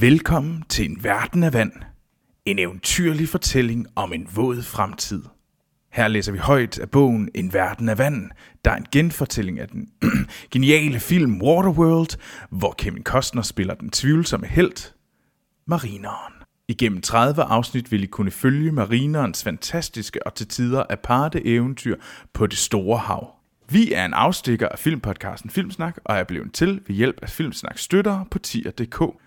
Velkommen til en verden af vand. En eventyrlig fortælling om en våd fremtid. Her læser vi højt af bogen En verden af vand, der er en genfortælling af den geniale film Waterworld, hvor Kevin Costner spiller den tvivlsomme held, Marineren. Igennem 30 afsnit vil I kunne følge Marinerens fantastiske og til tider aparte eventyr på det store hav. Vi er en afstikker af filmpodcasten Filmsnak, og er blevet til ved hjælp af Filmsnak støttere på tier.dk.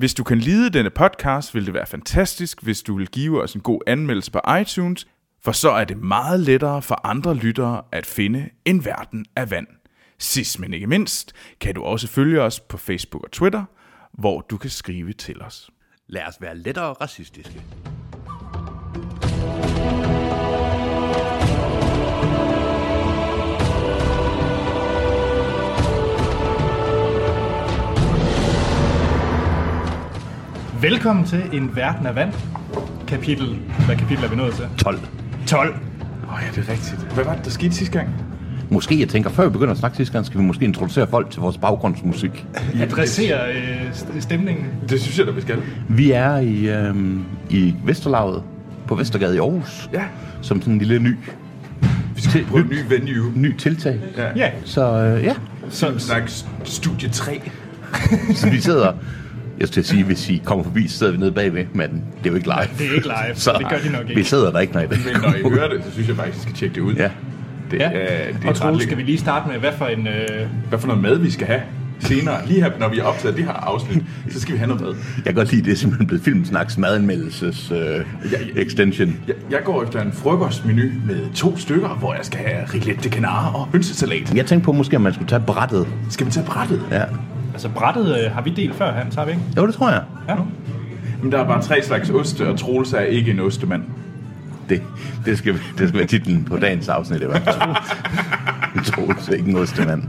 Hvis du kan lide denne podcast, vil det være fantastisk, hvis du vil give os en god anmeldelse på iTunes, for så er det meget lettere for andre lyttere at finde en verden af vand. Sidst men ikke mindst, kan du også følge os på Facebook og Twitter, hvor du kan skrive til os. Lad os være lettere racistiske. Velkommen til En Verden af Vand. Kapitel. Hvad kapitel er vi nået til? 12. 12. Åh oh, ja, det er rigtigt. Hvad var det, der skete sidste gang? Måske, jeg tænker, før vi begynder at snakke sidste gang, skal vi måske introducere folk til vores baggrundsmusik. Adresserer øh, st- stemningen. Det synes jeg da, vi skal. Vi er i, øhm, i Vesterlaget på Vestergade i Aarhus, Ja, som sådan en lille ny, vi skal på en ny venue. ny tiltag. Ja. Ja, Så øh, ja, så, Snak studie 3. så vi sidder, jeg skal sige, hvis I kommer forbi, så sidder vi nede bagved, men det er jo ikke live. det er ikke live, Så det gør de nok vi ikke. sidder der ikke, når I Men når I hører det, så synes jeg faktisk, I skal tjekke det ud. Ja. Det, Ja, er, det er og Troels, skal vi lige starte med, hvad for en... Øh, Hvad for noget mad, vi skal have senere. Lige her, når vi har optaget det her afsnit, så skal vi have noget mad. Jeg kan godt lide, det er simpelthen blevet Filmsnaks madanmeldelses øh, extension. Jeg, jeg går efter en frokostmenu med to stykker, hvor jeg skal have rillette de canard og hønsesalat. Jeg tænkte på måske, om man skulle tage brættet. Skal vi tage brættet? Ja. Altså brættet øh, har vi delt før, Hans, har vi ikke? Jo, det tror jeg. Ja. Men der er bare tre slags oste, og Troels er ikke en ostemand. Det, det, skal, det skal være titlen på dagens afsnit i hvert fald. Troels er ikke en ostemand.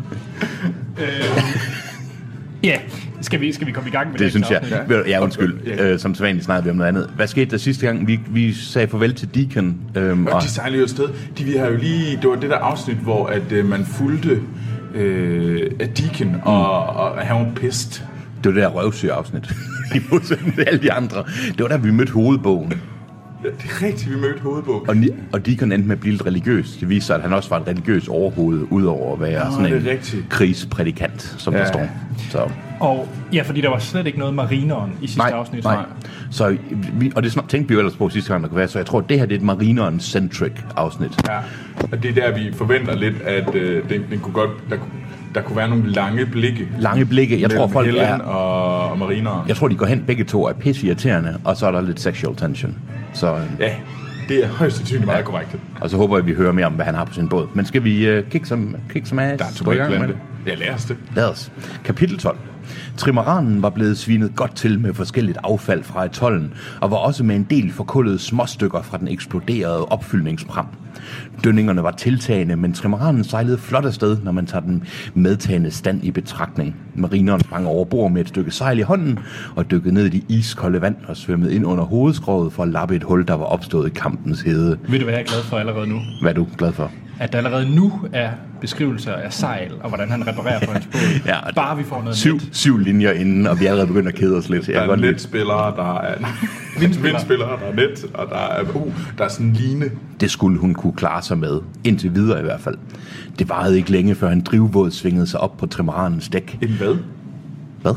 Ja, skal vi, skal vi komme i gang med Det dagens synes jeg. Ja, ja undskyld. Ja. Øh, som sædvanligt snakkede vi om noget andet. Hvad skete der sidste gang? Vi, vi sagde farvel til Deacon. Øhm, og, Og de sejler jo afsted. De, vi har jo lige, det var det der afsnit, hvor at, øh, man fulgte øh, af Deacon, og, og han var pist. det var det der røvsyge-afsnit. I modsætning til alle de andre. Det var der, vi mødte hovedbogen. Ja, det er rigtigt, vi mødte hovedbog. Og, og Deacon endte med at blive lidt religiøs. Det viste sig, at han også var et religiøs overhoved, udover at være Nå, sådan en rigtigt. krigsprædikant, som. Ja. der står. Så. Og ja, fordi der var slet ikke noget marineren i sidste Nej, afsnit. nej. Så vi, og det tænkte vi jo ellers på sidste gang, der kunne være, så jeg tror, at det her det er et marineren-centric afsnit. Ja, og det er der, vi forventer lidt, at øh, den, den kunne godt, der, kunne- der kunne være nogle lange blikke. Lange blikke. Jeg tror, mellem folk Helen er, og, og marineren. jeg tror, de går hen begge to er pisse irriterende, og så er der lidt sexual tension. Så, øh, Ja, det er højst sandsynligt meget korrekt. og så håber jeg, at vi hører mere om, hvad han har på sin båd. Men skal vi uh, kick some, kick some ass? Der er ikke det. Ja, lad os det. Lad os. Kapitel 12. Trimaranen var blevet svinet godt til med forskelligt affald fra atollen, og var også med en del forkullede småstykker fra den eksploderede opfyldningspram. Dønningerne var tiltagende, men trimaranen sejlede flot afsted, når man tager den medtagende stand i betragtning. Marineren sprang over bord med et stykke sejl i hånden, og dykkede ned i det iskolde vand og svømmede ind under hovedskroget for at lappe et hul, der var opstået i kampens hede. Ved du, hvad jeg er glad for allerede nu? Hvad er du glad for? At der allerede nu er beskrivelser af sejl, og hvordan han reparerer på hans båd. Ja, Bare vi får noget Syv, nyt. syv linjer inden, og vi er allerede begyndt at kede os lidt. Jeg Der er netspillere, der er vindspillere, der er net, og der er, uh, der er sådan en line. Det skulle hun kunne klare sig med, indtil videre i hvert fald. Det varede ikke længe, før en drivvåd svingede sig op på trimaranens dæk. En hvad? Hvad?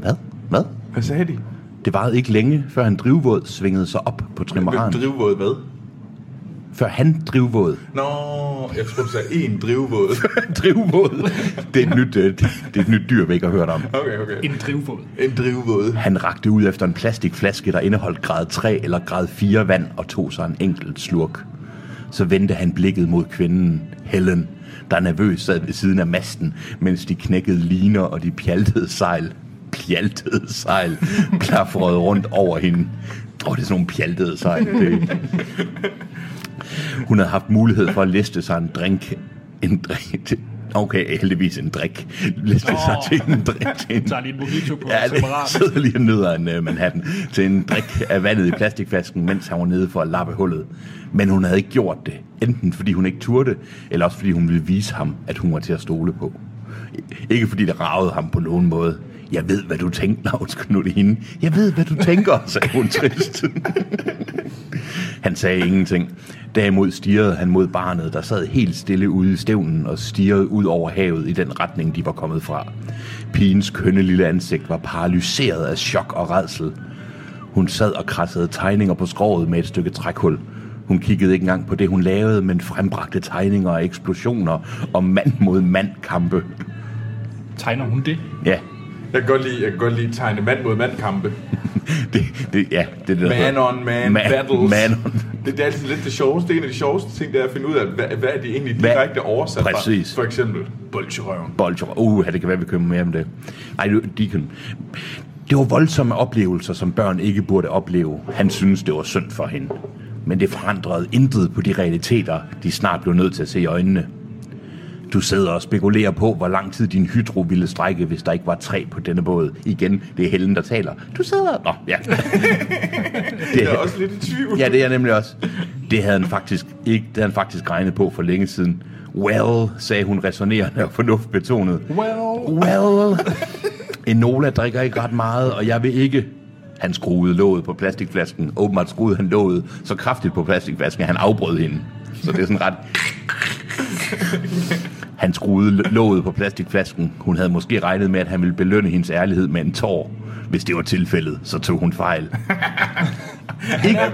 Hvad? Hvad? Hvad sagde de? Det varede ikke længe, før han drivvåd svingede sig op på trimaranen. Drivvåd hvad? Før han drivvåd. Nå, jeg troede, du sagde en drivvåd. drivvåd. Det er, et nyt, øh, det, det er et nyt dyr, vi ikke har hørt om. Okay, okay. En drivfod. En drivvåd. Han rakte ud efter en plastikflaske, der indeholdt grad 3 eller grad 4 vand, og tog sig en enkelt slurk. Så vendte han blikket mod kvinden, Helen, der nervøst sad ved siden af masten, mens de knækkede liner og de pjaltede sejl. Pjaltede sejl klafrede rundt over hende. Åh, oh, det er sådan nogle pjaltede sejl. Det. Hun havde haft mulighed for at liste sig en drink. En drink til, Okay, heldigvis en drik. Liste sig Åh. til en drik. Til en, Tager lige en mojito på Ja, separat. sidder lige og nyder en uh, Manhattan til en drik af vandet i plastikflasken, mens han var nede for at lappe hullet. Men hun havde ikke gjort det. Enten fordi hun ikke turde, eller også fordi hun ville vise ham, at hun var til at stole på. Ikke fordi det ragede ham på nogen måde. Jeg ved, hvad du tænker, er det hende. Jeg ved, hvad du tænker, sagde hun trist. han sagde ingenting. Derimod stirrede han mod barnet, der sad helt stille ude i stævnen og stirrede ud over havet i den retning, de var kommet fra. Pigens kønne lille ansigt var paralyseret af chok og redsel. Hun sad og krassede tegninger på skroget med et stykke trækhul. Hun kiggede ikke engang på det, hun lavede, men frembragte tegninger og eksplosioner og mand mod mand kampe. Tegner hun det? Ja, Jeg kan godt lide, jeg kan godt lide tegne mand mod mand kampe. det, det, ja, det er der Man on man, Man- battles. man on- Det, det er altid lidt det sjoveste. Det er en af de sjoveste ting, det er at finde ud af, hvad, hvad er det egentlig Hvad- direkte oversat fra. Præcis. For eksempel, bolcherøven. Bolcher. Uh, det kan være, vi køber mere om det. Ej, du- Deacon. Det var voldsomme oplevelser, som børn ikke burde opleve. Han synes, det var synd for hende. Men det forandrede intet på de realiteter, de snart blev nødt til at se i øjnene. Du sidder og spekulerer på, hvor lang tid din hydro ville strække, hvis der ikke var træ på denne båd. Igen, det er Helen, der taler. Du sidder... Nå, ja. det, Jeg er også lidt i tvivl. Ja, det er jeg nemlig også. Det havde han faktisk ikke, det havde han faktisk regnet på for længe siden. Well, sagde hun resonerende og fornuftbetonet. Well... Well, Enola drikker ikke ret meget, og jeg vil ikke... Han skruede låget på plastikflasken. Åbenbart skruede han låget så kraftigt på plastikflasken, at han afbrød hende. Så det er sådan ret... Han skruede låget på plastikflasken. Hun havde måske regnet med, at han ville belønne hendes ærlighed med en tår. Hvis det var tilfældet, så tog hun fejl. Han er,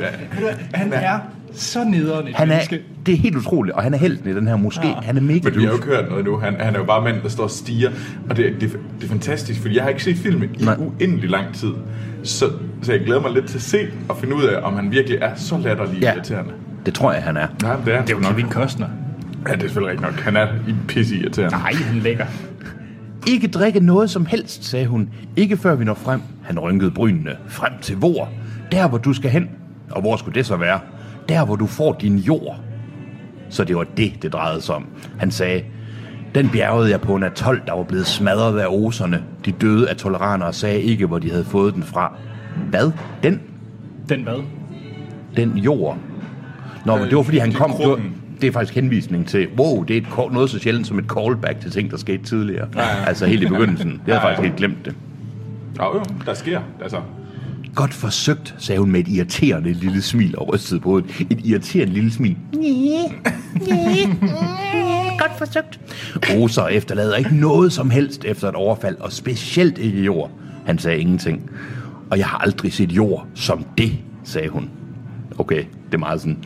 han er så nederen et Han er, menneske. det er helt utroligt, og han er helten i den her moské. Ja. Han er mega Men vi har jo ikke hørt noget nu. Han, han er jo bare mand, der står og stiger. Og det, det, det er fantastisk, fordi jeg har ikke set filmen i Nej. uendelig lang tid. Så, så jeg glæder mig lidt til at se og finde ud af, om han virkelig er så latterlig Ja. irriterende. Det tror jeg, han er. Nej, det er Det er jo Kevin Costner. Ja, det er selvfølgelig ikke nok. Han er i pisse irriterende. Nej, han lækker. Ikke drikke noget som helst, sagde hun. Ikke før vi når frem. Han rynkede brynene. Frem til hvor? Der, hvor du skal hen. Og hvor skulle det så være? Der, hvor du får din jord. Så det var det, det drejede sig om. Han sagde, den bjergede jeg på en atol, der var blevet smadret af oserne. De døde af toleranere sagde ikke, hvor de havde fået den fra. Hvad? Den? Den hvad? Den jord? Nå, men det var fordi, han det er kom... Det, var. Det er faktisk henvisning til, wow, det er et, noget så sjældent som et callback til ting, der skete tidligere. Altså helt i begyndelsen. Jeg havde faktisk helt glemt det. Jo, jo, der sker. Altså, Godt forsøgt, sagde hun med et irriterende lille smil og rystede på hovedet. Et irriterende lille smil. Godt forsøgt. Roser efterlader ikke noget som helst efter et overfald, og specielt ikke jord. Han sagde ingenting. Og jeg har aldrig set jord som det, sagde hun. Okay, det er meget sådan,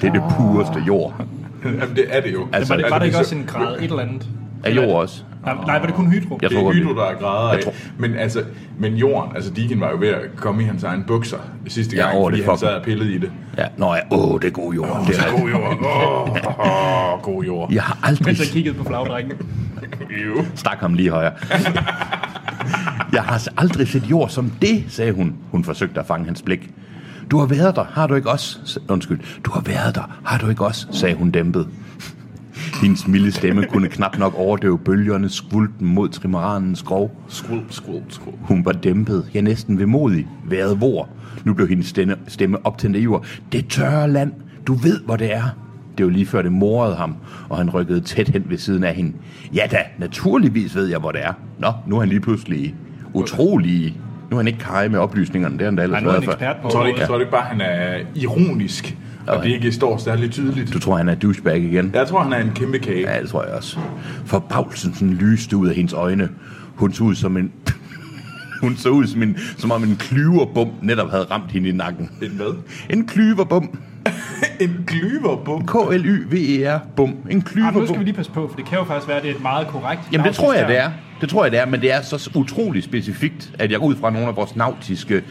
det er det pureste jord. Jamen, det er det jo. Altså, Var det, var det ikke hvis også en grad et eller andet? Er jord også? Nej, nej, var det kun hydro? Jeg Det er Hydro, der er grader af. tror- Men, altså, men jorden, altså Deacon var jo ved at komme i hans egen bukser sidste Ja, gang, åh, fordi det han sad og pillede i det. Ja, nå ja, åh, det er god jord. Det er, God jord. Åh, oh, god jord. jeg har aldrig Mens jeg kiggede på flagdrengen. Jo. Stak ham lige højere. Jeg har aldrig set jord som det, sagde hun. Hun forsøgte at fange hans blik. Du har været der, har du ikke også? Undskyld. Du har været der, har du ikke også? sagde hun dæmpet. Hendes milde stemme kunne knap nok overdøve bølgerne skvulten mod trimaranens skrov. Skvulp, skvulp, skvulp. Hun var dæmpet, ja næsten vemodig. Været hvor? Nu blev hendes stemme, stemme optændt af iver. Det tørre land. Du ved, hvor det er. Det var lige før det morede ham, og han rykkede tæt hen ved siden af hende. Ja da, naturligvis ved jeg, hvor det er. Nå, nu er han lige pludselig utrolig... Nu er han ikke kaj med oplysningerne, det er han da ellers nu er han været for. ekspert på Jeg tror, det ikke, jeg tror det ikke bare, han er ironisk, og det ikke står særligt tydeligt. Du tror, han er douchebag igen? Jeg tror, han er en kæmpe kage. Ja, det tror jeg også. Forbavselsen sådan lyste ud af hendes øjne. Hun så ud som en... Hun så ud som, en, som om en klyverbom netop havde ramt hende i nakken. En hvad? En klyverbom. En glyverbom. K-L-Y-V-E-R. Bum. En Ah, nu skal klyverbom. vi lige passe på, for det kan jo faktisk være, at det er et meget korrekt Jamen det tror jeg, det er. Det tror jeg, det er, men det er så utroligt specifikt, at jeg går ud fra at nogle af vores nautiske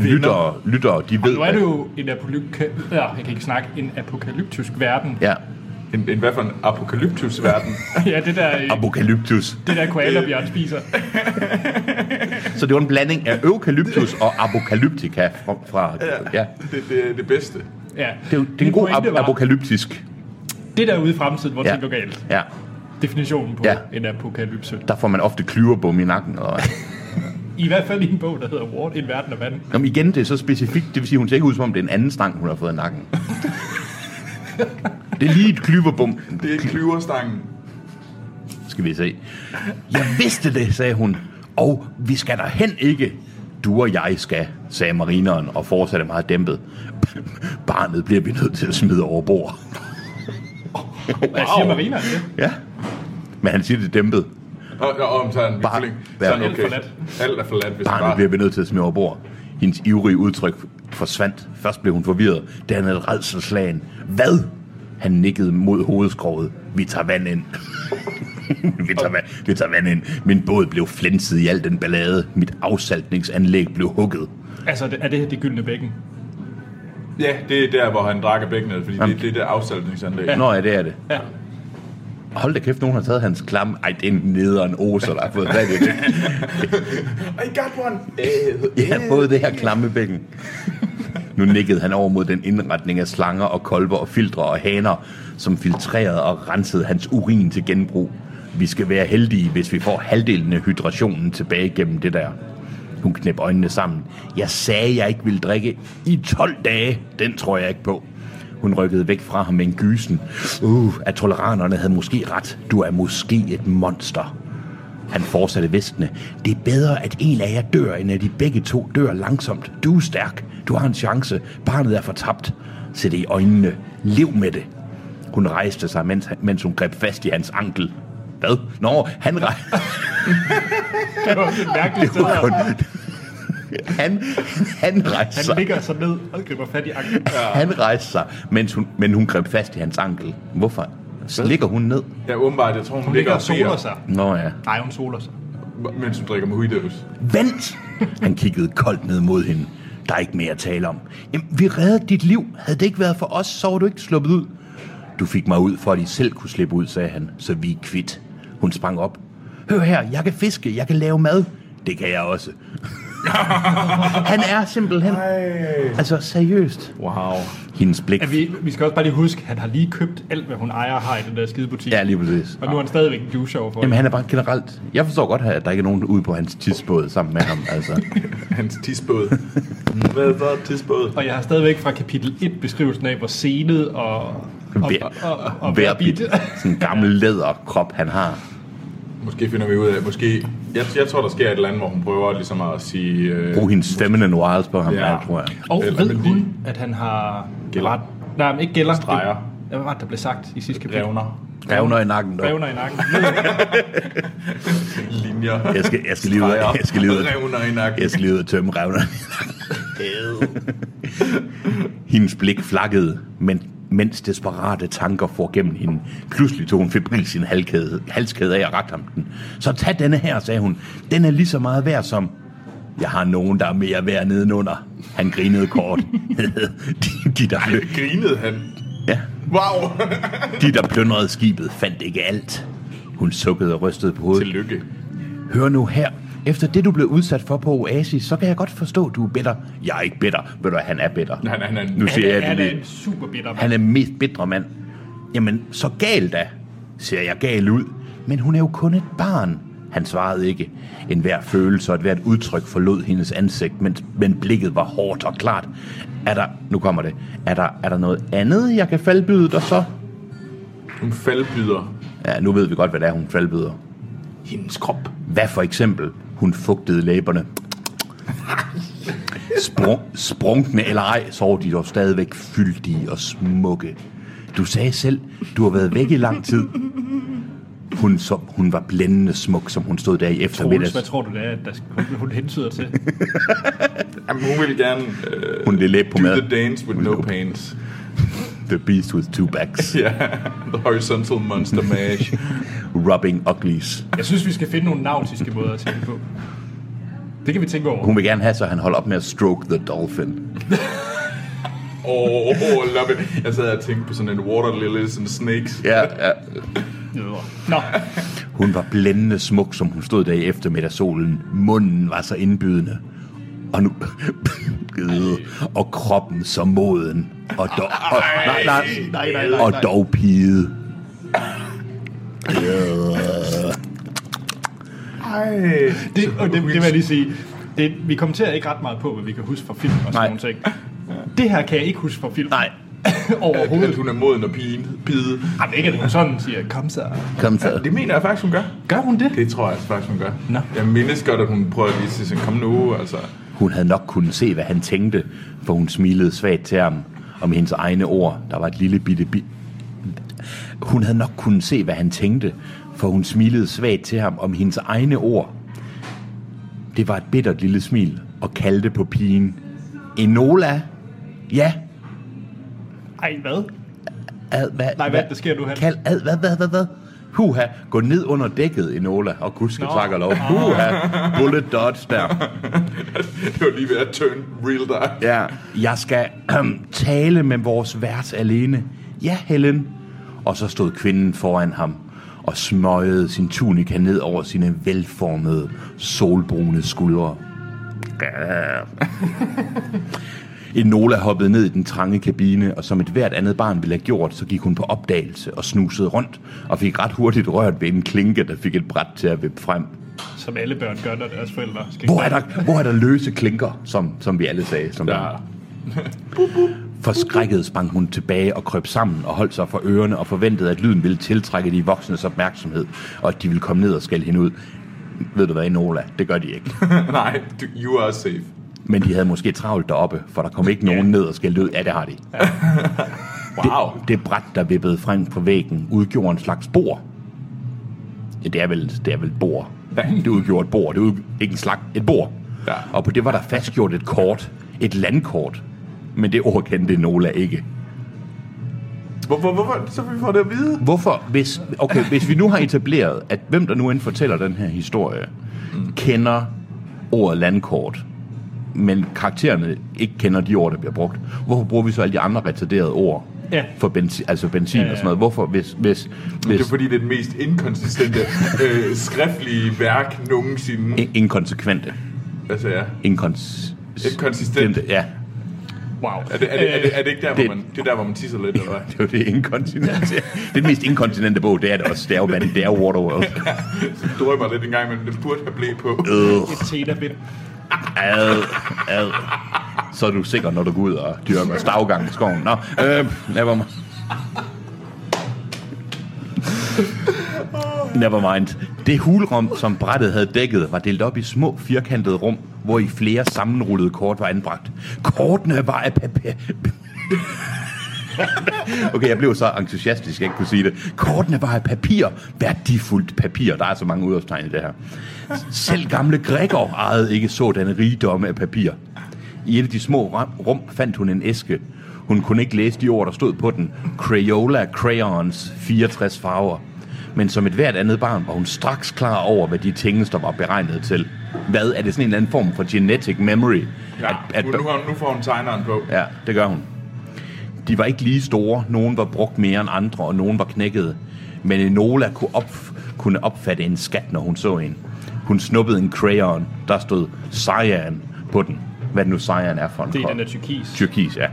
lyttere, lyttere de ved, Nu er det jo en apokalyptisk, ja, jeg kan ikke snakke, en apokalyptisk verden. Ja, En, en hvad for en apokalyptus-verden? ja, det der, apokalyptus. det der koalabjørn spiser. Så det var en blanding af eukalyptus og apokalyptika fra... fra ja. det, det er det bedste. Ja. Det er, det er en god var, apokalyptisk. Det der ude i fremtiden, hvor Ja. ting går galt. Ja, Definitionen på Ja. en apokalypse. der får man ofte klyverbom i nakken. Og... I hvert fald i en bog, der hedder Ward, en verden af vand. Jamen igen, det er så specifikt, det vil sige, hun ser ikke ud som om det er en anden stang, hun har fået i nakken. det er lige et klyverbom. Det er klyverstangen. Skal vi se. Jeg vidste det, sagde hun. Og vi skal derhen ikke. Du og jeg skal, sagde marineren og fortsatte meget dæmpet. Barnet bliver vi nødt til at smide over bord. Hvad siger Marina det? Ja. Men han siger det dæmpet. Og, og om sådan en. Ja. Sådan Alt okay. Alt er forladt, hvis Barnet bare... bliver vi nødt til at smide over bord. Hendes ivrige udtryk forsvandt. Først blev hun forvirret, da han havde redselslagen. Hvad? Han nikkede mod hovedskroget. Vi tager vand ind. vi, tager vand, vi tager vand ind. Min båd blev flænset i al den ballade. Mit afsaltningsanlæg blev hugget. Altså, er det her det gyldne bækken? Ja, det er der, hvor han drak bækkenet, fordi det, det er det afsaltningsanlæg. Ja. Nå ja, det er det. Ja. Hold da kæft, nogen har taget hans klam. Ej, det er en nederen oser, der har fået fat i det. I got one! Jeg har fået det her klamme bækken. Nu nikkede han over mod den indretning af slanger og kolber og filtre og haner, som filtrerede og rensede hans urin til genbrug. Vi skal være heldige, hvis vi får halvdelen af hydrationen tilbage gennem det der. Hun knep øjnene sammen. Jeg sagde, jeg ikke ville drikke i 12 dage. Den tror jeg ikke på. Hun rykkede væk fra ham med en gysen. Uh, at toleranerne havde måske ret. Du er måske et monster. Han fortsatte vestende. Det er bedre, at en af jer dør, end at de begge to dør langsomt. Du er stærk. Du har en chance. Barnet er fortabt. Se det i øjnene. Lev med det. Hun rejste sig, mens, mens hun greb fast i hans ankel. Hvad? Nå, han rejste Det var et mærkeligt sted. kun... Han, han rejste Han sig. ligger så ned og griber fat i anklen. Ja. Han rejste sig, mens hun, men hun greb fast i hans ankel. Hvorfor? Så ligger hun ned. Ja, åbenbart, jeg tror, hun, Hun ligger og soler sig. Nå ja. Nej, hun soler sig. mens hun drikker mojitos. Vent! Han kiggede koldt ned mod hende. Der er ikke mere at tale om. Jamen, vi reddede dit liv. Havde det ikke været for os, så var du ikke sluppet ud. Du fik mig ud, for at I selv kunne slippe ud, sagde han, så vi er kvitt. Hun sprang op. Hør her, jeg kan fiske, jeg kan lave mad. Det kan jeg også. han er simpelthen... Altså, seriøst. Wow. Hendes blik... Ja, vi, vi skal også bare lige huske, at han har lige købt alt, hvad hun ejer har i den der skide butik. Ja, lige præcis. Og nu er han stadigvæk en juice over for Jamen, han er bare generelt... Jeg forstår godt, at der ikke er nogen ude på hans tidsbåd sammen med ham. Altså. Hans tisbåd. Hvad er så tisbåd? Og jeg har stadigvæk fra kapitel 1 beskrivelsen af, hvor senet og, Vær- og, og, og Hver bit. Sådan en gammel læderkrop, han har. Måske finder vi ud af, måske... Jeg, jeg tror, der sker et eller andet, hvor hun prøver ligesom at sige... Øh, Brug hendes feminine wiles på ham, Ja. ja. tror jeg. Og Eller- ved hun, at han har... Gælder. Ret- Nej, men ikke gælder. Streger. Hvad var det, der blev sagt i sidste kapitel? revner. Revner i nakken, dog. Revner i nakken. Linjer. Jeg skal, jeg skal lige ud, Streger. jeg skal lige ud, Revner i nakken. jeg skal lige ud og tømme revner. Hendes blik flakkede, men mens desperate tanker får gennem hende. Pludselig tog hun febril sin halskæde, halskæde af og rakte ham den. Så tag denne her, sagde hun. Den er lige så meget værd som... Jeg har nogen, der er mere værd nedenunder. Han grinede kort. de, de, der, plø- Grinede han. ja, Wow. de, der plyndrede skibet, fandt ikke alt. Hun sukkede og rystede på hovedet. Tillykke. Hør nu her. Efter det, du blev udsat for på Oasis, så kan jeg godt forstå, at du er bitter. Jeg er ikke bitter. Ved du, han er bitter. Han, han er en... Nu siger jeg han det er en super bitter mand. Han er mest bitre mand. Jamen, så gal da, ser jeg gal ud. Men hun er jo kun et barn. Han svarede ikke. En hver følelse og et hvert udtryk forlod hendes ansigt, men, men blikket var hårdt og klart. Er der, nu kommer det, er der, er der noget andet, jeg kan faldbyde dig så? Hun faldbyder Ja, nu ved vi godt, hvad det er, hun faldbyder. hendes krop. Hvad for eksempel? Hun fugtede læberne. Sprung, sprunkne eller ej, så var de dog stadigvæk fyldige og smukke. Du sagde selv, du har været væk i lang tid. Hun, så, hun var blændende smuk, som hun stod der i Troels, eftermiddags. hvad tror du det er, at der, hun, hun hentyder til? Jamen, hun vil gerne øh, Hun vil læbe på do mad. the dance with no pains. The beast with two backs. Ja, the horizontal monster mash. Rubbing uglies. Jeg synes, vi skal finde nogle nautiske måder at tænke på. Det kan vi tænke over. Hun vil gerne have, så han holder op med at stroke the dolphin. Oh, oh, love it. Jeg sad og tænkte på sådan en water lilies and snakes. Ja, ja. Nå, Hun var blændende smuk, som hun stod der i eftermiddagssolen. Munden var så indbydende. Og nu... Øh, og kroppen så moden. Og dog, og, nej, nej, nej, nej, nej, og dog pige. Ej. det, og det, det vil jeg lige sige. Det, vi kommenterer ikke ret meget på, hvad vi kan huske fra film og sådan nogle ting. Det her kan jeg ikke huske fra film. Nej, Overhovedet. at hun er moden og pige. pide. Jamen ikke, at hun sådan siger, kom så. Kom så. Det mener jeg faktisk, hun gør. Gør hun det? Det tror jeg faktisk, hun gør. Nå. Jeg mindes godt, at hun prøver lige at sige sådan, kom nu, altså. Hun havde nok kunnet se, hvad han tænkte, for hun smilede svagt til ham. Med hendes egne ord, der var et lille bitte bi... Hun havde nok kunnet se, hvad han tænkte, for hun smilede svagt til ham om hendes egne ord. Det var et bittert lille smil, og kaldte på pigen. Enola? Ja, Ej, hvad? ad, hvad, Nej, hvad, der sker nu her? Kald, ad, hvad, hvad, hvad, hvad? Huha, gå ned under dækket, Enola, og gudske Nå. tak og lov. Huha, bullet dodge der. Det var lige ved at turn real dark. Ja, jeg skal øhm, tale med vores vært alene. Ja, Helen. Og så stod kvinden foran ham og smøgede sin tunika ned over sine velformede, solbrune skuldre. Enola hoppede ned i den trange kabine, og som et hvert andet barn ville have gjort, så gik hun på opdagelse og snusede rundt, og fik ret hurtigt rørt ved en klinke, der fik et bræt til at vippe frem. Som alle børn gør, når deres forældre skal Hvor er der, hvor er der løse klinker, som, som vi alle sagde? Som Ja. der. Forskrækket sprang hun tilbage og krøb sammen og holdt sig for ørerne og forventede, at lyden ville tiltrække de voksnes opmærksomhed, og at de ville komme ned og skælde hende ud. Ved du hvad, Enola? Det gør de ikke. Nej, you are safe. Men de havde måske travlt deroppe, for der kom ikke nogen ned og skældte ud. Ja, det har de. Wow. Det, det bræt, der vippede frem på væggen, udgjorde en slags bord. Ja, det er vel, det er vel et bord. Det udgjorde et bord. Det udgjorde ikke en slags, et bord. Ja. Og på det var der fastgjort et kort. Et landkort. Men det ord kendte Nola ikke. Hvorfor, hvorfor? Så vi får det at vide. Hvorfor, hvis, okay, hvis vi nu har etableret, at hvem der nu end fortæller den her historie, mm. kender ordet landkort, men karaktererne ikke kender de ord, der bliver brugt, hvorfor bruger vi så alle de andre retarderede ord? Ja. For benzin, altså benzin Ja, ja. og sådan noget. Hvorfor, hvis, hvis, Det er hvis fordi, det er det mest inkonsistente øh, skriftlige værk nogensinde. in- inkonsekvente, Altså ja. inkons, Inkonsistent. Ja, Wow. Er det, er, det, er, det, er det ikke der, hvor det- man, det er der, hvor man tisser lidt, eller hvad? det er jo det inkontinente. Det er den mest inkontinente bog, det er det også. Det er jo, det er Waterworld. Så drømmer lidt en gang, men det burde have blæ på. Øh, Et tetabit ad, ad. Så er du sikker, når du går ud og dyrker stavgang i skoven. Nå, øh, never mind. Never mind. Det hulrum, som brættet havde dækket, var delt op i små firkantede rum, hvor i flere sammenrullede kort var anbragt. Kortene var af papir... Okay, jeg blev så entusiastisk, jeg ikke kunne sige det. Kortene var af papir. Værdifuldt papir. Der er så mange udopstegn i det her. Selv gamle Gregor ejede ikke sådanne rigdomme af papir. I et af de små rum fandt hun en æske. Hun kunne ikke læse de ord, der stod på den. Crayola Crayons 64 farver. Men som et hvert andet barn var hun straks klar over, hvad de ting, der var beregnet til. Hvad? Er det sådan en eller anden form for genetic memory? Ja, At, at, nu, nu får hun tegneren på. Ja, det gør hun. De var ikke lige store. Nogen var brugt mere end andre, og nogen var knækkede. Men Enola kunne, op, kunne opfatte en skat, når hun så en. Hun snuppede en crayon, der stod cyan på den. Hvad nu cyan er for en Det er den der tyrkis. Tyrkis, ja. ja.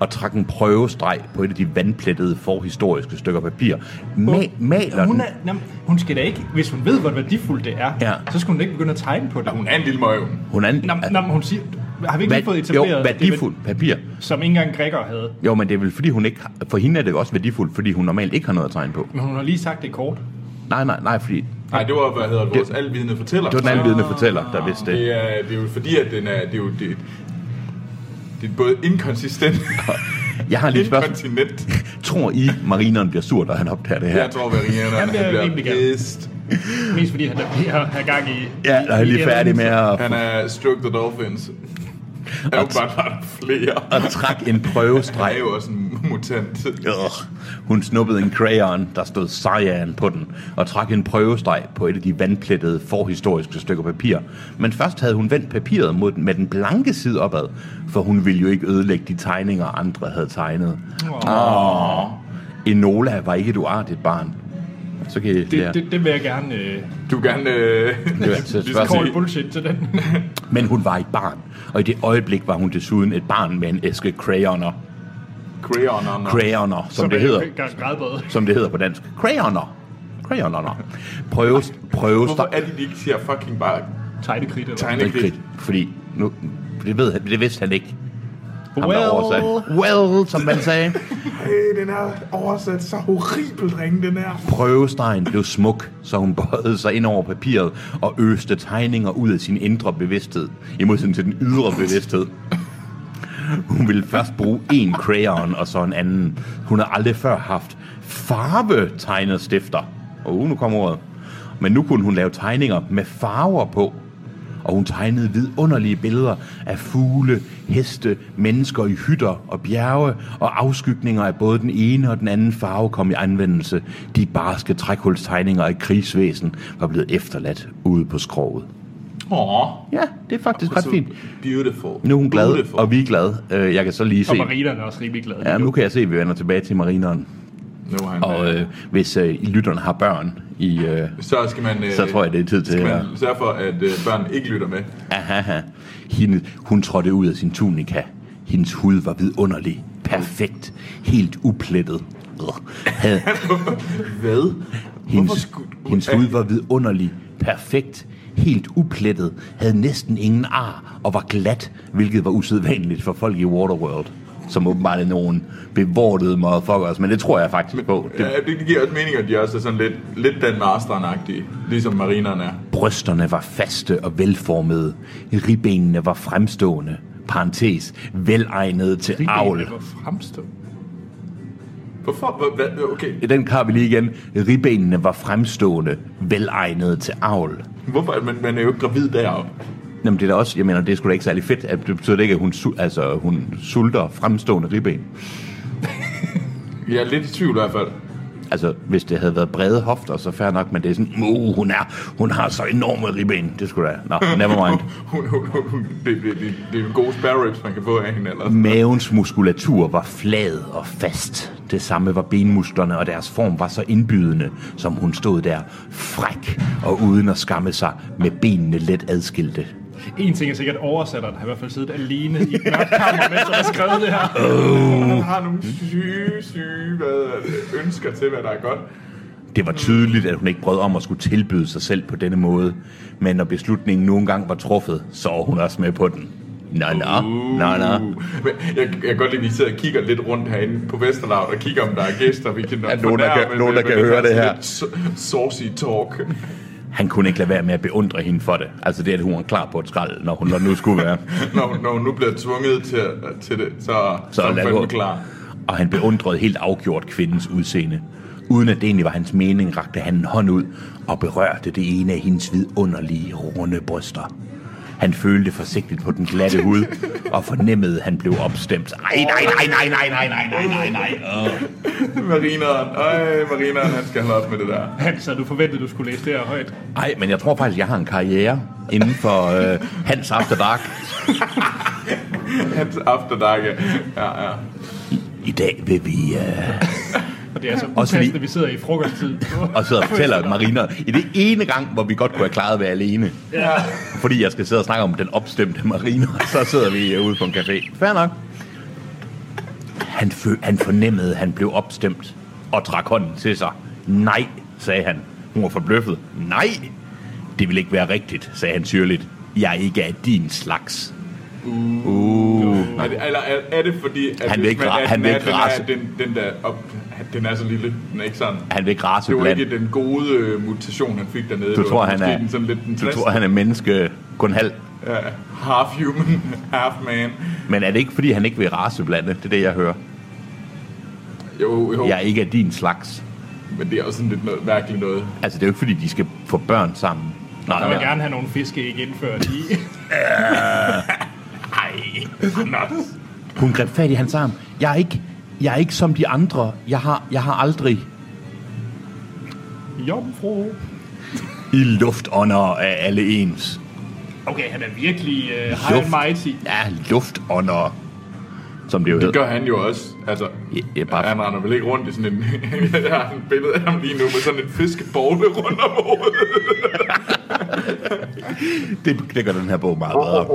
Og trak en prøvestreg på et af de vandplettede forhistoriske stykker papir. Ma- maler Hun, er, jamen, hun skal da ikke, hvis hun ved, hvor værdifuldt det er, Ja. så skal hun da ikke begynde at tegne på det. Ja, hun er en lille møg. Hun er en, Nå, nå, men hun siger, har vi ikke lige fået jo, etableret, det, værdifuldt papir. som ikke engang Gregor havde? Jo, men det er vel fordi hun ikke For hende er det jo også værdifuldt, fordi hun normalt ikke har noget at tegne på. Men hun har lige sagt det kort. Nej, nej, nej, fordi Nej, det var, hvad hedder det, vores alvidende fortæller. det var den alvidende fortæller, der vidste det. Det er, det er jo fordi, at den er, det er jo, det, det er både inkonsistent Jeg har lige et spørgsmål. Tror I, marineren bliver sur, da han opdager det her? Jeg tror, Veriana Han bliver rimelig bliver pissed. Mest fordi han er ved at have gang i... Ja, der er lige færdig med at, Han er Stroke the Dolphins. Er jo bare, bare flere. at trække en Han er prøvestreg. jo også en mutant. Ugh. Hun snuppede en crayon, der stod cyan på den, og trak en prøvestreg på et af de vandplettede forhistoriske stykker papir. Men først havde hun vendt papiret mod den, med den blanke side opad, for hun ville jo ikke ødelægge de tegninger, andre havde tegnet. Åh. Enola var ikke et uartigt barn. Så kan I Det, lære. det, det vil jeg gerne øh, Du vil gerne... Øh, Det skal spørgsmål. call bullshit til den. Men hun var et barn, og i det øjeblik var hun desuden et barn med en æske crayoner. Crayoner. Crayoner, som, det hedder. Gradbøde. Som det hedder på dansk. Crayoner. Crayoner. Prøve, prøve Hvorfor er det, de ikke siger fucking bare Tegnekridt eller tegnekridt? Fordi nu, det, ved han, det vidste han ikke. Ham, der Well. oversat. Well, som man sagde. Hey, den er oversat så horribelt ringe, den her. Prøvestegen blev smuk, så hun bøjede sig ind over papiret og øste tegninger ud af sin indre bevidsthed, i modsætning til den ydre bevidsthed. Hun ville først bruge en crayon og så en anden. Hun har aldrig før haft farvetegnet stifter. Og uh, nu kommer ordet. Men nu kunne hun lave tegninger med farver på. Og hun tegnede vidunderlige billeder af fugle, heste, mennesker i hytter og bjerge, og afskygninger af både den ene og den anden farve kom i anvendelse. De barske trækhulstegninger af krigsvæsen var blevet efterladt ude på skroget. Åh, Ja, det er faktisk ret fint. beautiful. Nu er hun glad, Beautiful. og vi er glade. Øh, Jeg kan så lige Og se... marinerne er også rimelig glade. Ja, nu kan jeg se, at vi vender tilbage til marineren. Nu han, Og øh, hvis øh, lytterne har børn i... Øh, så skal man... Øh, så tror jeg, det er tid til Skal man sørge for, at øh, børn ikke lytter med. Ahaha. Hende, hun trådte ud af sin tunika. Hendes hud var vidunderlig, perfekt, helt uplettet. Øh, Havde, Hvad? hendes, skulle- hendes hud var vidunderlig, perfekt, helt uplettet, havde næsten ingen ar og var glat, hvilket var usædvanligt for folk i Waterworld, som åbenbart er nogen bevortede motherfuckers, men det tror jeg faktisk på. Det, Ja, det giver også mening, at de også er sådan lidt, lidt Dan Marstrand-agtige, ligesom marinerne er. Brysterne var faste og velformede. Ribbenene var fremstående. Parentes, velegnede til avl. Det var fremstå. Hvorfor? Hvad, okay. Den har vi lige igen. Ribbenene var fremstående, velegnede til avl. Hvorfor? Man, man er jo ikke gravid deroppe. Jamen det er da også, jeg mener, det er sgu da ikke særlig fedt. at Det betyder ikke, at hun, altså, hun sulter fremstående ribben. Jeg er lidt i tvivl i hvert fald. Altså, hvis det havde været brede hofter, så fair nok, men det er sådan, uh, hun, er, hun har så enorme ribben. Det skulle da, nå, never mind. Hun, hun, hun, det, det, det, det er en god spare ribs, man kan få af hende ellers. Mavens muskulatur var flad og fast. Det samme var benmusklerne, og deres form var så indbydende, som hun stod der, fræk og uden at skamme sig, med benene let adskilte. En ting er sikkert, at oversætteren har i hvert fald siddet alene i et mørkt kammer, mens han har skrevet det her. Han har nogle syge, syge hvad, er ønsker til, hvad der er godt. Det var tydeligt, at hun ikke brød om at skulle tilbyde sig selv på denne måde. Men når beslutningen nogle gange var truffet, så var hun også med på den. Nå, nå, nå, nå. Uh. Jeg, jeg kan godt lide, at vi sidder og kigger lidt rundt herinde på Vesterlav og kigger, om der er gæster, vi kan Ja, nogen, der kan- nogen, der kan høre det her. Saucy talk. Han kunne ikke lade være med at beundre hende for det. Altså det, at hun var klar på et skrald, når hun når nu skulle være. Når, når hun nu bliver tvunget til, til det, så, så, er hun klar. Og han beundrede helt afgjort kvindens udseende. Uden at det egentlig var hans mening, rakte han en hånd ud og berørte det ene af hendes vidunderlige, runde bryster. Han følte forsigtigt på den glatte hud, og fornemmede, at han blev opstemt. Ej, nej, nej, nej, nej, nej, nej, nej, nej, nej. Åh. Marineren, øj, marineren, han skal holde op med det der. Hans, du forventet, du skulle læse det her højt? Ej, men jeg tror faktisk, jeg har en karriere inden for øh, Hans After Dark. Hans after dark, ja. ja, ja. I dag vil vi... Øh, Og det er altså Også fordi- upassende, vi sidder i frokosttid. og sidder og fortæller Marina, i det ene gang, hvor vi godt kunne have klaret at være alene. Ja. Fordi jeg skal sidde og snakke om den opstemte Marina, så sidder vi ude på en café. Fair nok. Han, fø- han fornemmede, at han blev opstemt og trak hånden til sig. Nej, sagde han. Hun var forbløffet. Nej, det vil ikke være rigtigt, sagde han syrligt. Jeg er ikke af din slags. Uh. Er det, eller er, er det fordi, at Han vil ikke man- at han den vil ikke den er- rase. Den, den der op, den er så lille, den er ikke sådan. Han vil ikke rase Det var blandt. ikke den gode øh, mutation, han fik dernede. Du Det tror, han er, Den, sådan lidt den du tror, han er menneske kun halv. Ja, half human, half man. Men er det ikke, fordi han ikke vil raceblande? Det er det, jeg hører. Jo, jo. Jeg er ikke af din slags. Men det er også sådan lidt noget, mærkeligt noget. Altså, det er jo ikke, fordi de skal få børn sammen. Nej, Jeg vil gerne have nogle fiskeæg indført i. Anders. Hun greb fat i hans arm. Jeg er ikke, jeg er ikke som de andre. Jeg har, jeg har aldrig Jomfru. i luftånder af alle ens. Okay, han er virkelig uh, high and Luft. mighty. Ja, luftånder. Som det jo Det hedder. gør han jo også. Altså, Ja, ja, bare- han render vel ikke rundt i sådan en... jeg har et billede af ham lige nu med sådan en fiskebogle rundt om hovedet. Det, det gør den her bog meget bedre.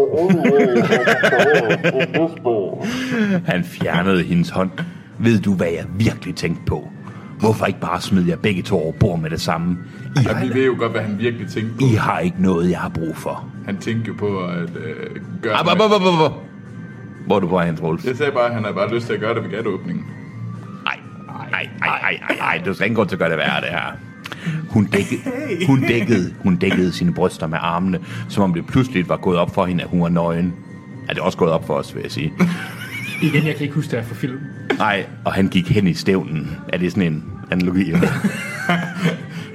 Han fjernede hendes hånd. Ved du, hvad jeg virkelig tænkte på? Hvorfor ikke bare smide jer begge to over bord med det samme? I Ja, vi ved jo godt, hvad han virkelig tænkte på. I har ikke noget, jeg har brug for. Han tænkte jo på at øh, gøre... Ab, ab, ab, ab, ab. Hvor er du på vej hen, Troels? Jeg sagde bare, at han har bare lyst til at gøre det ved gatteåbningen. Nej, nej, nej, nej, nej, nej, du skal ikke gå til at gøre det værre, det her. Hun dækkede, hun, dækkede, hun dækkede sine bryster med armene, som om det pludselig var gået op for hende, at hun var nøgen. Er det også gået op for os, vil jeg sige. Igen, jeg kan ikke huske det her fra film. Nej, og han gik hen i stævnen. Er det sådan en analogi? eller?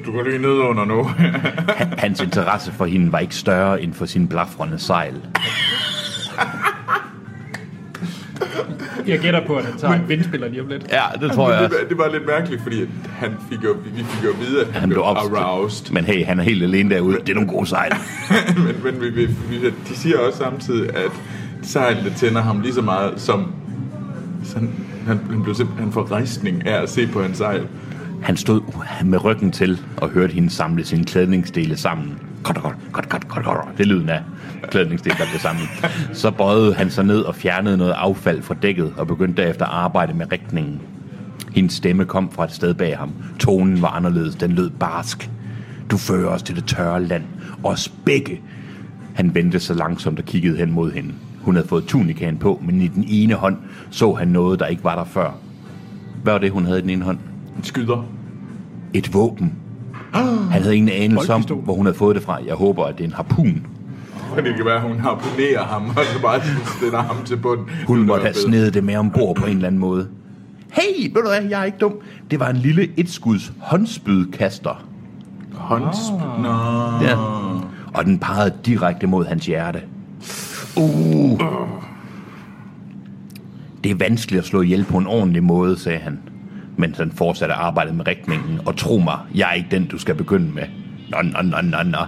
Du går lige ned under nu. Han- Hans interesse for hende var ikke større end for sin blafrende sejl. Jeg gætter på, at han tager en vindspiller lige om lidt. Ja, det tror jeg det, også. var- det var lidt mærkeligt, fordi han fik jo, vi fik jo at vide, at han, Han blev aroused. Men hey, han er helt alene derude. Det er nogle gode sejl. men men vi, vi, vi, de siger også samtidig, at sejlene tænder ham lige så meget som... Sådan, han, han blev simpelthen for rejsning af at se på hans sejl. Han stod med ryggen til og hørte hende samle sine klædningsdele sammen. Godt, godt, godt, godt, godt, godt. Det lyden af klædningsdele, der blev sammen. Så bøjede han sig ned og fjernede noget affald fra dækket og begyndte derefter at arbejde med rigtningen. Hendes stemme kom fra et sted bag ham. Tonen var anderledes. Den lød barsk. Du fører os til det tørre land. Os begge. Han vendte sig langsomt og kiggede hen mod hende. Hun havde fået tunikaen på, men i den ene hånd så han noget, der ikke var der før. Hvad var det, hun havde i den ene hånd? En skyder. Et våben. Han havde ingen anelse om, hvor hun havde fået det fra. Jeg håber, at det er en harpun. Fordi det kan være, at hun harponerer ham, og så bare stiller ham til bunden. Hun måtte have snedet det med ombord på en eller anden måde. Hey, ved du hvad, jeg er ikke dum. Det var en lille etskuds håndspydkaster. Håndsp... Nå. Ja. Og den pegede direkte mod hans hjerte. Uh. Det er vanskeligt at slå ihjel på en ordentlig måde, sagde han. Mens han fortsatte arbejdet med rigtningen. Og tro mig, jeg er ikke den, du skal begynde med. Nå, nå, nå, nå, nå.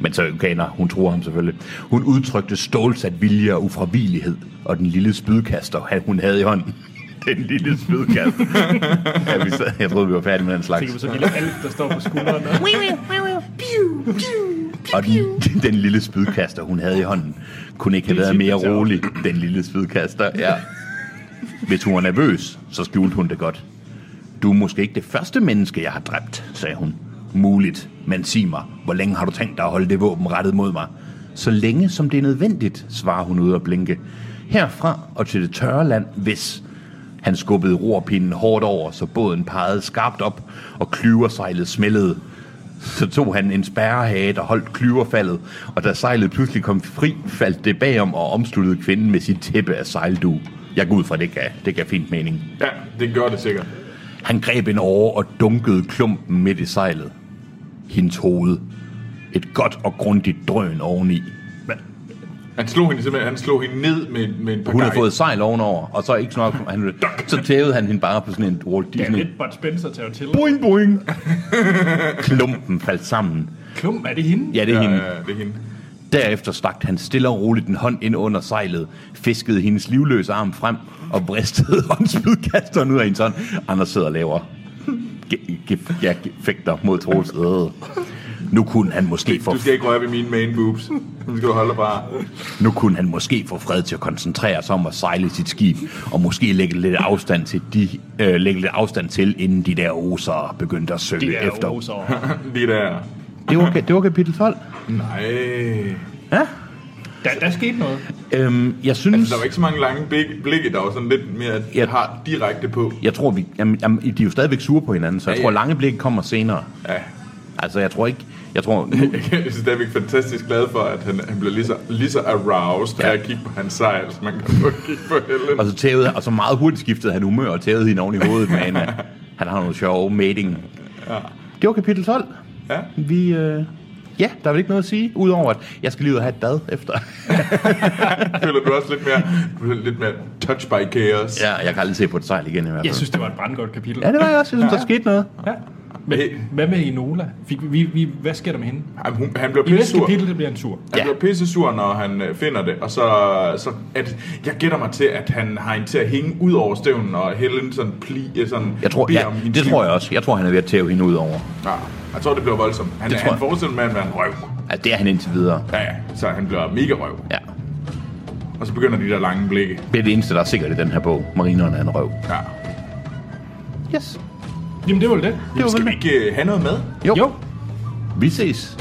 Men så nå, hun tror ham selvfølgelig. Hun udtrykte stålsat vilje og ufravigelighed. Og den lille spydkaster, han- hun havde i hånden. Den lille spydkaster. ja, vi, sad- jeg troede, vi var færdige med den slags. Tænker på sådan en lille alf, der står på skulderen. Og den, den lille spydkaster, hun havde i hånden, kunne ikke have været mere rolig. Den lille spydkaster, ja. Hvis hun var nervøs, så skjulte hun det godt. Du er måske ikke det første menneske, jeg har dræbt, sagde hun. Muligt, men sig mig, hvor længe har du tænkt dig at holde det våben rettet mod mig? Så længe som det er nødvendigt, svarer hun ud og blinke. Herfra og til det tørre land, hvis... Han skubbede rorpinden hårdt over, så båden pegede skarpt op, og klyversejlet smældede. Så tog han en spærrehage, der holdt klyverfaldet, og da sejlet pludselig kom fri, faldt det bagom og omsluttede kvinden med sit tæppe af sejldu. Jeg går ud fra, det gav, det gav fint mening. Ja, det gør det sikkert. Han greb en åre og dunkede klumpen midt i sejlet. Hendes hoved. Et godt og grundigt drøn oveni. Han slog hende simpelthen, han slog hende ned med, med en par Hun havde fået sejl ovenover, og så ikke sådan noget, han, så tævede han hende bare på sådan en Walt Det er Disney. lidt Bud Spencer tager til. Boing, boing. Klumpen faldt sammen. Klum, er det hende? Ja, det er Ja, hende. ja, det er hende. Derefter stak han stille og roligt en hånd ind under sejlet, fiskede hendes livløse arm frem og bristede håndspydkasteren ud af hendes hånd. Anders sidder og laver ja, fægter mod Troels. Øh. Nu kunne han måske få Du skal ikke røre ved mine main boobs. Nu skal du holde bare. nu kunne han måske få fred til at koncentrere sig om at sejle sit skib, og måske lægge lidt afstand til, de, øh, lægge lidt afstand til, inden de der oser begyndte at søge Det er efter. roser. Lige der. Det var, det var kapitel 12. Nej. Ja. Der, der skete noget. Øhm, jeg synes... Altså, der var ikke så mange lange blik- blikke, der var sådan lidt mere, Ja. jeg har direkte på. Jeg tror, vi, jamen, jamen, de er jo stadigvæk sure på hinanden, så jeg Ja, tror, ja. lange blik kommer senere. Ja. Altså, jeg tror ikke... Jeg tror... Jeg er stadigvæk fantastisk glad for, at han, han bliver lige så, lige så aroused af at kigge på hans sejl, så man kan få kigge på Helen. og så tævede, og så meget hurtigt skiftede han humør og tævede hende oven i hovedet med en, øh, Han har nogle sjove mating. Ja. Det var kapitel 12. Ja. Vi... Øh, ja, der er vel ikke noget at sige, udover at jeg skal lige ud og have et bad efter. Føler du også lidt mere, er lidt mere touch by chaos? ja, jeg kan aldrig se på et sejl igen i hvert fald. Jeg synes, det var et brandgodt kapitel. Ja, det var jeg også. Jeg synes, der skete noget. Ja. Men, Hey. hvad med Enola? Fik, vi, vi, hvad sker der med hende? Jamen, hun, han bliver I næste pisse sur. kapitel, det bliver en sur. Han Ja. bliver pisse sur, når han øh, finder det, og så, så at, jeg gætter mig til, at han har en til at hænge ud over stævnen, og Helen sådan, pli, øh, sådan Jeg tror, ja, om det liv. tror jeg også. Jeg tror, han er ved at tæve hende ud over. Ja, jeg tror, det bliver voldsomt. Han, Det han jeg. forestiller med at være en røv. Altså, det er han indtil videre. Ja, ja, så han bliver mega røv. Ja. Og så begynder de der lange blikke. Det er det eneste, der er sikkert i den her bog. Marineren er en røv. Ja. Yes. Jamen, det var vel det. Det var Skal vel vi ikke øh, have noget med? Jo. Jo. Vi ses.